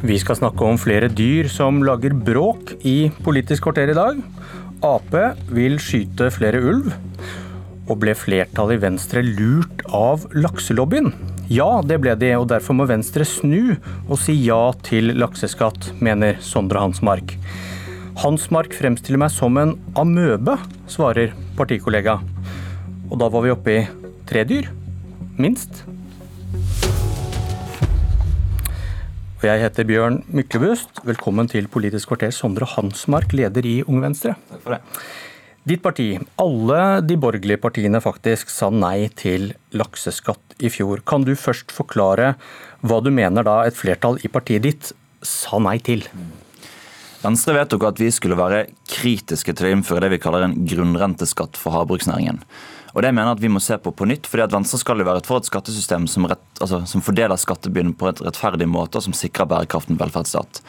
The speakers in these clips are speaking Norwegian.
Vi skal snakke om flere dyr som lager bråk i Politisk kvarter i dag. Ap vil skyte flere ulv. Og ble flertallet i Venstre lurt av lakselobbyen? Ja, det ble de, og derfor må Venstre snu og si ja til lakseskatt, mener Sondre Hansmark. Hansmark fremstiller meg som en amøbe, svarer partikollega. Og da var vi oppe i tre dyr. Minst. Og jeg heter Bjørn Myklebust. Velkommen til Politisk kvarter, Sondre Hansmark, leder i Ung Venstre. Takk for det. Ditt parti, alle de borgerlige partiene faktisk, sa nei til lakseskatt i fjor. Kan du først forklare hva du mener da et flertall i partiet ditt sa nei til? Venstre vedtok at vi skulle være kritiske til å innføre det vi kaller en grunnrenteskatt for havbruksnæringen. Og det mener jeg at vi må se på på nytt, fordi at Venstre skal jo være for et skattesystem som, rett, altså, som fordeler skattebyrden på et rettferdig måte, og som sikrer bærekraften velferdsstat.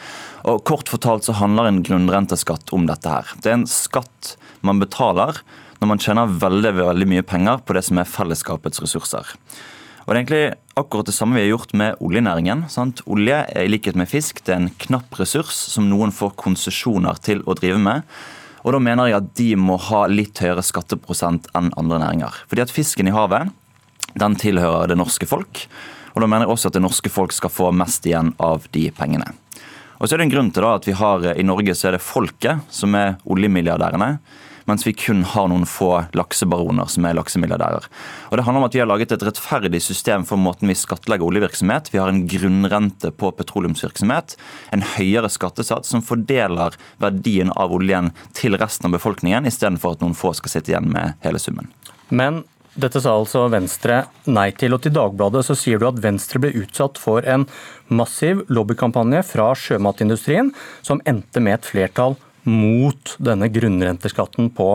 Og Kort fortalt så handler en grunnrenteskatt om dette her. Det er en skatt man betaler når man tjener veldig, veldig mye penger på det som er fellesskapets ressurser. Og Det er egentlig akkurat det samme vi har gjort med oljenæringen. Sant? Olje er i likhet med fisk det er en knapp ressurs som noen får konsesjoner til å drive med. Og da mener jeg at de må ha litt høyere skatteprosent enn andre næringer. Fordi at fisken i havet, den tilhører det norske folk. Og da mener jeg også at det norske folk skal få mest igjen av de pengene. Og så er det en grunn til da at vi har I Norge så er det folket som er oljemilliardærene mens vi kun har noen få laksebaroner som er laksemilliardærer. Og Det handler om at vi har laget et rettferdig system for måten vi skattlegger oljevirksomhet. Vi har en grunnrente på petroleumsvirksomhet, en høyere skattesats som fordeler verdien av oljen til resten av befolkningen, istedenfor at noen få skal sitte igjen med hele summen. Men dette sa altså Venstre nei til, og til Dagbladet så sier du at Venstre ble utsatt for en massiv lobbykampanje fra sjømatindustrien, som endte med et flertall mot denne grunnrenteskatten på,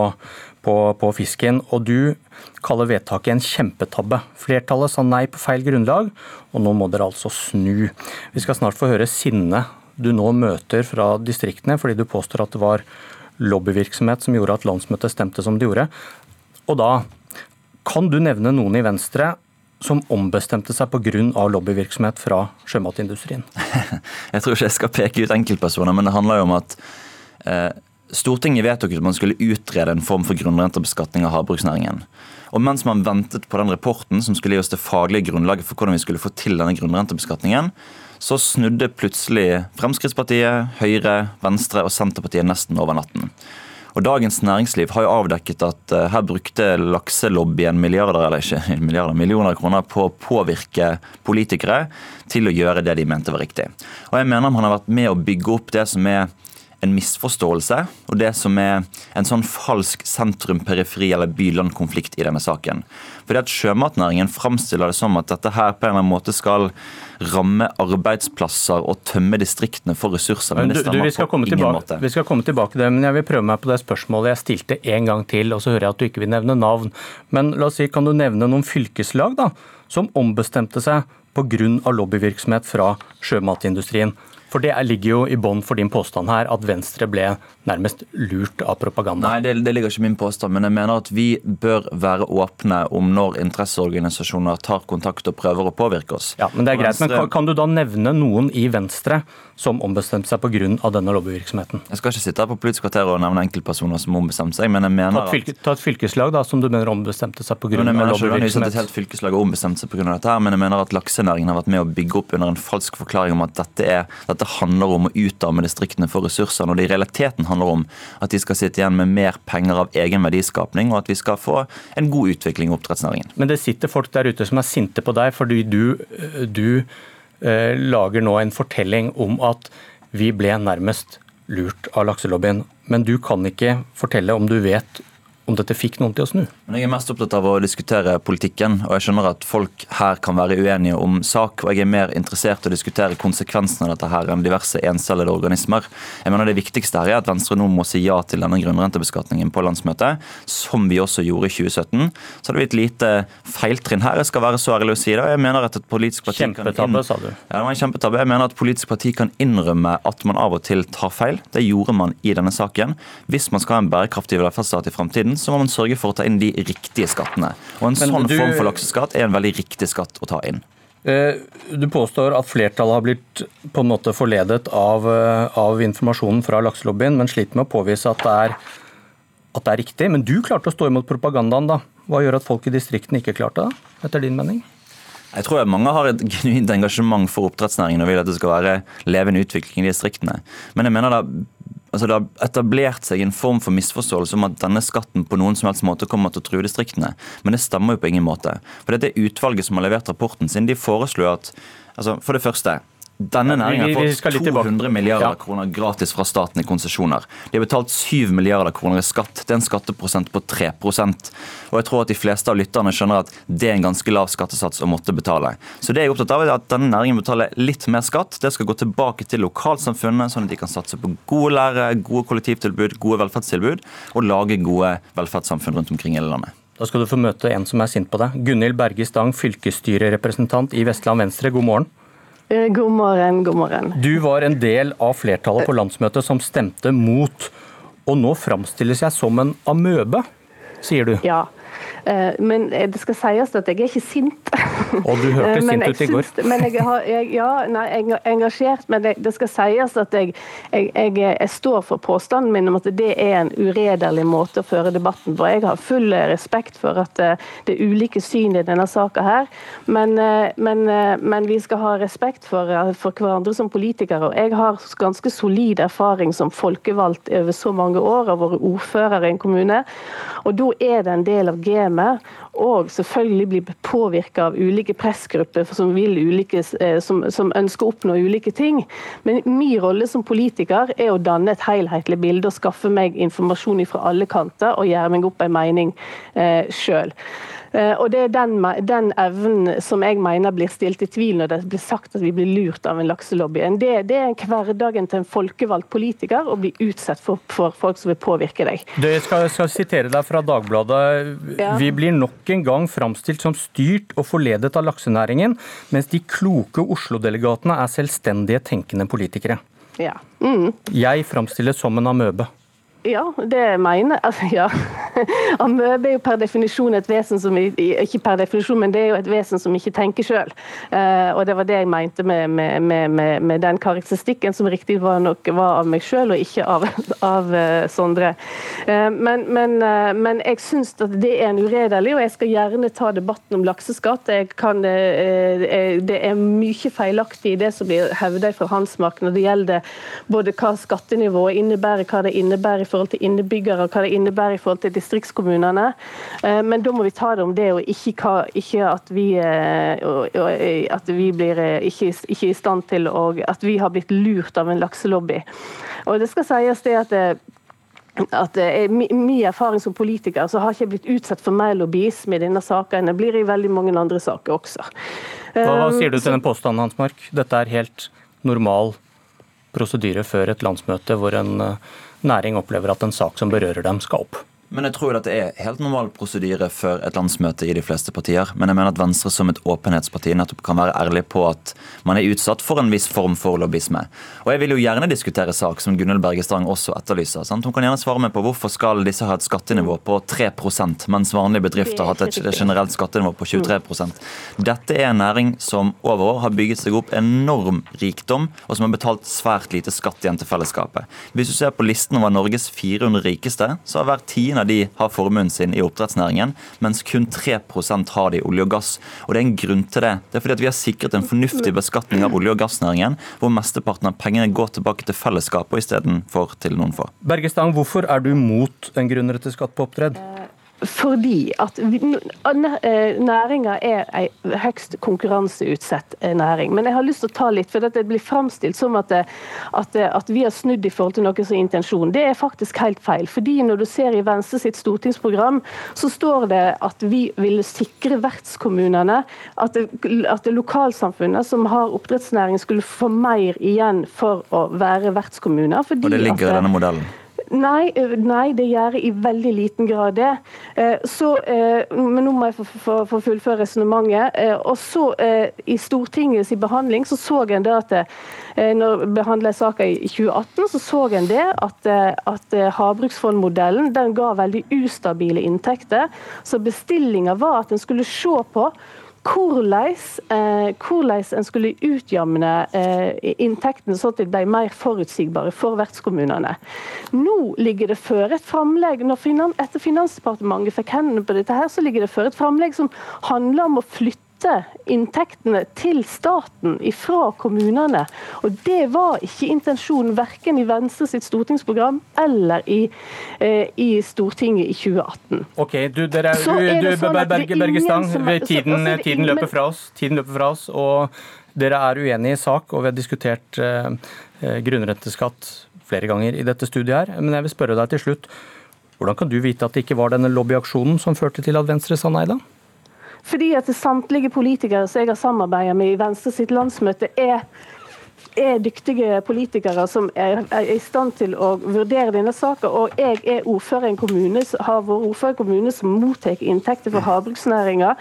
på, på, fisken. Og du kaller vedtaket en kjempetabbe. Flertallet sa nei på feil grunnlag, og nå må dere altså snu. Vi skal snart få høre sinnet du nå møter fra distriktene, fordi du påstår at det var lobbyvirksomhet som gjorde at landsmøtet stemte som det gjorde. Og da kan du nevne noen i Venstre som ombestemte seg pga. lobbyvirksomhet fra sjømatindustrien? Jeg tror ikke jeg skal peke ut enkeltpersoner, men det handler jo om at Stortinget vedtok at man skulle utrede en form for grunnrentebeskatning av havbruksnæringen. Og Mens man ventet på den rapporten som skulle gi oss det faglige grunnlaget for hvordan vi skulle få til denne grunnrentebeskatningen, så snudde plutselig Fremskrittspartiet, Høyre, Venstre og Senterpartiet nesten over natten. Og Dagens Næringsliv har jo avdekket at uh, her brukte lakselobbyen milliarder eller ikke milliarder, millioner kroner på å påvirke politikere til å gjøre det de mente var riktig. Og jeg mener man har vært med å bygge opp det som er en misforståelse og det som er en sånn falsk sentrum-periferi- eller by-land-konflikt i denne saken. Fordi at Sjømatnæringen framstiller det som at dette her på en eller annen måte skal ramme arbeidsplasser og tømme distriktene for ressurser. Men du, du, vi, skal på ingen måte. vi skal komme tilbake til det, men jeg vil prøve meg på det spørsmålet jeg stilte en gang til, og så hører jeg at du ikke vil nevne navn. Men la oss si, kan du nevne noen fylkeslag da, som ombestemte seg pga. lobbyvirksomhet fra sjømatindustrien? For det ligger jo i bånn for din påstand her, at Venstre ble nærmest lurt av propaganda. Nei, det, det, ligger ikke min påstand, men jeg mener at vi bør være åpne om når interesseorganisasjoner tar kontakt og prøver å påvirke oss. Ja, men det er greit, Venstre... men kan, kan, du da nevne noen i Venstre som ombestemte seg pga. denne lobbyvirksomheten? Jeg skal ikke sitte her på Politisk kvarter og nevne enkeltpersoner som ombestemte seg, men jeg mener ta et, fylke, ta et fylkeslag da, som du mener ombestemte seg pga. lobbyvirksomhet. Et helt fylkeslag har ombestemt seg pga. dette, her, men jeg mener at laksenæringen har vært med å bygge opp under en falsk forklaring om at dette, er, dette handler om å utarme distriktene for ressurser, når det i realiteten handler om at de skal sitte igjen med mer penger av egen verdiskapning, og at vi skal få en god utvikling i oppdrettsnæringen. Men det sitter folk der ute som er sinte på deg fordi du, du eh, lager nå en fortelling om at vi ble nærmest lurt av lakselobbyen. Men du kan ikke fortelle om du vet om dette fikk noen til å snu. Men Jeg er mest opptatt av å diskutere politikken, og jeg skjønner at folk her kan være uenige om sak. og Jeg er mer interessert i å diskutere konsekvensene av dette her enn diverse encellede organismer. Jeg mener Det viktigste her er at Venstre nå må si ja til denne grunnrentebeskatningen på landsmøtet, som vi også gjorde i 2017. Så hadde vi et lite feiltrinn her, jeg skal være så ærlig å si det. Jeg mener at et politisk parti Kjempetabbe, sa du. Ja, det var en kjempetabbe. Jeg mener at et politisk parti kan innrømme at man av og til tar feil. Det gjorde man i denne saken. Hvis man skal ha en bærekraftig velferdsstat i framtiden, så må man sørge for å ta inn de riktige skattene. Og En Men sånn du... form for lakseskatt er en veldig riktig skatt å ta inn. Du påstår at flertallet har blitt på en måte forledet av, av informasjonen fra lakselobbyen, men sliter med å påvise at det, er, at det er riktig. Men du klarte å stå imot propagandaen, da. Hva gjør at folk i distriktene ikke klarte det, etter din mening? Jeg tror mange har et genuint engasjement for oppdrettsnæringen og vil at det skal være levende utvikling i distriktene. Men jeg mener da altså det har etablert seg en form for misforståelse om at denne skatten på noen som helst måte kommer til å true distriktene. Men det stemmer jo på ingen måte. For dette utvalget som har levert rapporten sin, de foreslo at altså For det første, denne næringen har fått 200 milliarder kroner gratis fra staten i konsesjoner. De har betalt 7 milliarder kroner i skatt. Det er en skatteprosent på 3% Og jeg tror at de fleste av lytterne skjønner at det er en ganske lav skattesats å måtte betale. Så det jeg er opptatt av er at denne næringen betaler litt mer skatt. Det skal gå tilbake til lokalsamfunnet, sånn at de kan satse på gode lærere, gode kollektivtilbud, gode velferdstilbud, og lage gode velferdssamfunn rundt omkring i hele landet. Da skal du få møte en som er sint på deg. Gunhild Berge Stang, fylkesstyrerepresentant i Vestland Venstre, god morgen. Eh, god morgen, god morgen. Du var en del av flertallet på landsmøtet som stemte mot. Og nå framstilles jeg som en amøbe, sier du. Ja, men eh, det skal sies at jeg er ikke sint. Og du hørtes sint ut i går. Men jeg har, jeg, ja, nei, jeg er engasjert, men det, det skal sies at jeg, jeg, jeg, står for påstanden min om at det er en uredelig måte å føre debatten på. Jeg har full respekt for at eh, det er ulike syn i denne saka her, men, men, men, vi skal ha respekt for, for hverandre som politikere. og Jeg har ganske solid erfaring som folkevalgt over så mange år, og vært ordfører i en kommune. og Da er det en del av gamet systemet, og selvfølgelig bli påvirka av ulike pressgrupper som, ulike, eh, som, som, ønsker å oppnå ulike ting. Men min rolle som politiker er å danne et helhetlig bilde og skaffe meg informasjon fra alle kanter og gjøre meg opp en mening eh, sjøl. Eh, og Det er den, den, evnen som jeg mener blir stilt i tvil når det blir sagt at vi blir lurt av en lakselobby. Det, det er hverdagen til en folkevalgt politiker å bli utsatt for, for folk som vil påvirke deg. Det skal, skal sitere deg fra Dagbladet. Ja. Vi blir nok en gang framstilt som styrt og forledet av laksenæringen, mens de kloke Oslo-delegatene er selvstendige, tenkende politikere. Ja. Mm. Jeg framstilles som en amøbe. Ja, det mener altså, ja. Amøbe er jo per definisjon et vesen som Ikke per definisjon, men det er jo et vesen som ikke tenker sjøl. Uh, og det var det jeg mente med, med, med, med den karakteristikken, som riktig var nok var av meg sjøl, og ikke av, av uh, Sondre. Uh, men, men, men, jeg syns at det er en uredelig, og jeg skal gjerne ta debatten om lakseskatt. Kan, det er mye feilaktig i det som blir hevdet fra Hansmark når det gjelder både hva skattenivået innebærer, hva det innebærer i forhold til innbyggere, hva det innebærer i forhold til distriktskommunene. Eh, men da må vi ta det om det, og ikke, ikke at, vi, eh, at vi blir eh, ikke, ikke, i stand til å At vi har blitt lurt av en lakselobby. Og det skal sies det at at Min erfaring som politiker så har ikke jeg blitt utsatt for mer lobbyisme i denne saken enn jeg blir i veldig mange andre saker også. Hva sier du til den påstanden, Hans Mark? Dette er helt normal prosedyre før et landsmøte hvor en næring opplever at en sak som berører dem, skal opp. Men jeg tror at det er helt normal prosedyre før et landsmøte i de fleste partier. Men jeg mener at Venstre som et åpenhetsparti nettopp kan være ærlig på at man er utsatt for en viss form for lobbyisme. Og jeg vil jo gjerne diskutere sak som Gunhild Berge Stang også etterlyser. Sant? Hun kan gjerne svare meg på hvorfor skal disse ha et skattenivå på 3 mens vanlige bedrifter har hatt et generelt skattenivå på 23% Dette er en næring som over år har bygget seg opp enorm rikdom, og som har betalt svært lite skatt igjen til fellesskapet. Hvis du ser på listen over Norges 400 rikeste, så har hver tiende av de har formuen sin i oppdrettsnæringen, mens kun 3 har det i olje og gass. Og Det er en grunn til det. Det er fordi Vi har sikret en fornuftig beskatning av olje- og gassnæringen, hvor mesteparten av pengene går tilbake til fellesskapet istedenfor til noen få. Bergestang, hvorfor er du mot en grunnrettet skatt på oppdrett? Fordi at eh, næringa er en høyst konkurranseutsatt eh, næring. Men jeg har lyst til å ta litt, for det blir framstilt som at, at, at, vi har snudd i forhold til noe som er intensjon. Det er faktisk helt feil. Fordi når du ser i Venstre sitt stortingsprogram, så står det at vi vil sikre vertskommunene. At, at lokalsamfunnet som har oppdrettsnæring skulle få mer igjen for å være vertskommuner. Og det ligger i denne modellen? Nei, nei, det gjør i veldig liten grad det. Så, men nå må jeg få, fullføre resonnementet. Og så I Stortingets behandling så så en det at når behandla saka i 2018, så så en det at, at havbruksfondmodellen den ga veldig ustabile inntekter. Så bestillinga var at en skulle se på hvordan, eh, en skulle utjamne eh, inntektene så at de ble mer forutsigbare for vertskommunene. Nå ligger det før et framlegg, når etter Finansdepartementet fikk hendene på dette, her, så ligger det før et framlegg som handler om å flytte inntektene til staten fra kommunene. Og Det var ikke intensjonen verken i Venstre sitt stortingsprogram eller i, eh, i Stortinget i 2018. Ok, du, dere, du, du, sånn Berge, Berge Stang, tiden, tiden, løper fra oss, tiden løper fra oss, og dere er uenige i sak, og vi har diskutert eh, eh, grunnrenteskatt flere ganger i dette studiet her. Men jeg vil spørre deg til slutt, hvordan kan du vite at det ikke var denne lobbyaksjonen som førte til at Venstre sa nei, da? Fordi at samtlige politikere som jeg har samarbeidet med i Venstre sitt landsmøte, er er dyktige politikere som er, er, i stand til å vurdere denne saken. Og jeg er ordfører i en kommune, har vært ordfører i en kommune som mottar inntekter for havbruksnæringa.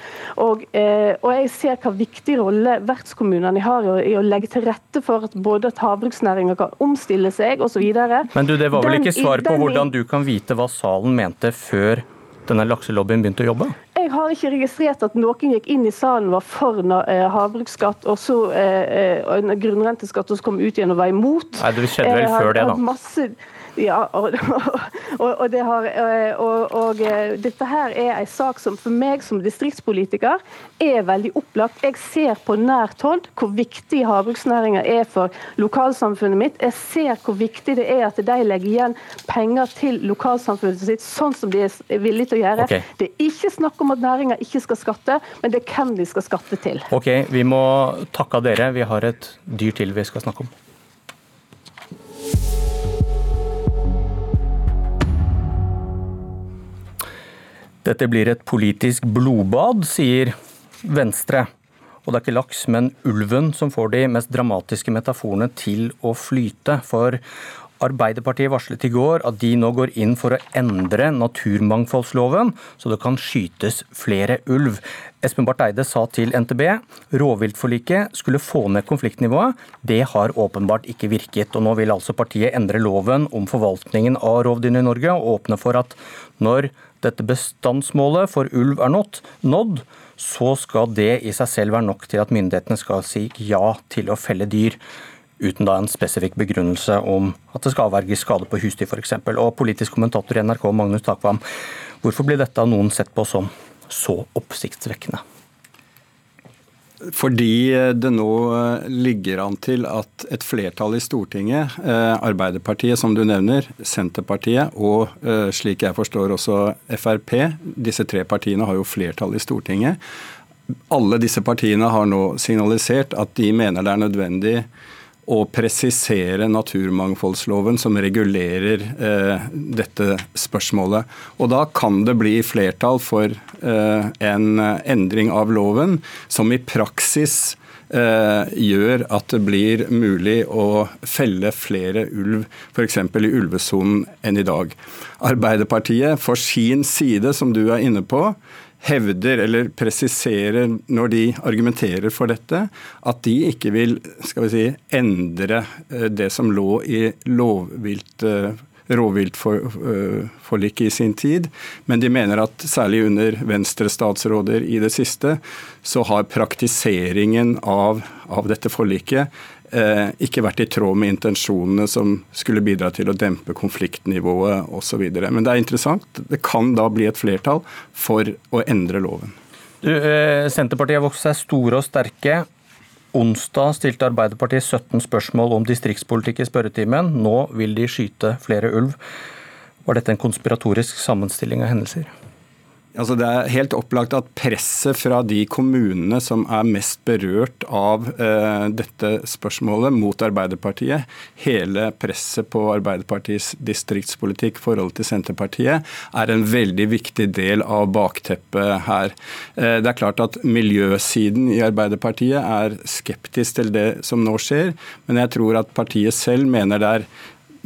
Og, eh, og, jeg ser hva viktig rolle vertskommunene har i å, i å, legge til rette for at både at havbruksnæringa kan omstille seg osv. Men du, det var vel ikke svar på hvordan du kan vite hva salen mente før denne lakselobbyen begynte å jobbe? Jeg har ikke registrert at noen gikk inn i salen var for eh, havbruksskatt, og så eh, eh grunnrenteskatt, og så kom ut igjen og var imot. Nei, Det skjedde vel før det, da. Masse, ja, og, og, og, det har, eh, og, eh, dette her er en sak som for meg som distriktspolitiker er veldig opplagt. Jeg ser på nært hold hvor viktig havbruksnæringa er for lokalsamfunnet mitt. Jeg ser hvor viktig det er at de legger igjen penger til lokalsamfunnet sitt, sånn som de er villige til å gjøre. Okay. Det er ikke snakk om at næringa ikke skal skatte, men det er hvem de skal skatte til. Ok, Vi må takke dere. Vi har et dyr til vi skal snakke om. Dette blir et politisk blodbad, sier Venstre. Og det er ikke laks, men ulven som får de mest dramatiske metaforene til å flyte. For Arbeiderpartiet varslet i går at de nå går inn for å endre naturmangfoldsloven, så det kan skytes flere ulv. Espen Barth Eide sa til NTB rovviltforliket skulle få ned konfliktnivået. Det har åpenbart ikke virket. og Nå vil altså partiet endre loven om forvaltningen av rovdyrene i Norge, og åpne for at når dette bestandsmålet for ulv er nådd, nådd, så skal det i seg selv være nok til at myndighetene skal si ja til å felle dyr. Uten da en spesifikk begrunnelse om at det skal avverges skade på husdyr f.eks. Og politisk kommentator i NRK Magnus Takvam, hvorfor blir dette av noen sett på som så oppsiktsvekkende? Fordi eh, det nå eh, ligger an til at et flertall i Stortinget, eh, Arbeiderpartiet som du nevner, Senterpartiet og slik jeg forstår også Frp, disse tre partiene har jo flertall i Stortinget. Alle disse partiene har nå signalisert at de mener det er nødvendig å presisere naturmangfoldsloven som regulerer eh, dette spørsmålet. Og Da kan det bli flertall for eh, en endring av loven som i praksis eh, gjør at det blir mulig å felle flere ulv, f.eks. i ulvesonen, enn i dag. Arbeiderpartiet for sin side, som du er inne på, hevder eller presiserer når de argumenterer for dette, at de ikke vil skal vi si, endre eh, det som lå i lovvilt eh, rovviltforliket i sin tid, men de mener at særlig under Venstre-statsråder i det siste, så har praktiseringen av, av dette forliket ikke vært i tråd med intensjonene som skulle bidra til å dempe konfliktnivået osv. Men det er interessant. Det kan da bli et flertall for å endre loven. Du, eh, Senterpartiet har vokst seg store og sterke. Onsdag stilte Arbeiderpartiet 17 spørsmål om distriktspolitikk i spørretimen. Nå vil de skyte flere ulv. Var dette en konspiratorisk sammenstilling av hendelser? Altså det er helt opplagt at presset fra de kommunene som er mest berørt av eh, dette spørsmålet mot Arbeiderpartiet, hele presset på Arbeiderpartiets distriktspolitikk forholdet forhold til Senterpartiet, er en veldig viktig del av bakteppet her. Eh, det er klart at miljøsiden i Arbeiderpartiet er skeptisk til det som nå skjer, men jeg tror at partiet selv mener det er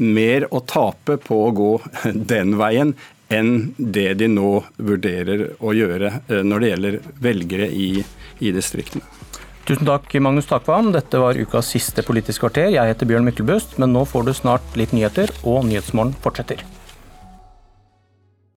mer å tape på å gå den veien enn det de nå vurderer å gjøre eh, når det gjelder velgere i, i distriktene. Tusen takk, Magnus Takvam. Dette var ukas siste Politisk kvarter. Jeg heter Bjørn Myklebust, men nå får du snart litt nyheter, og Nyhetsmorgen fortsetter.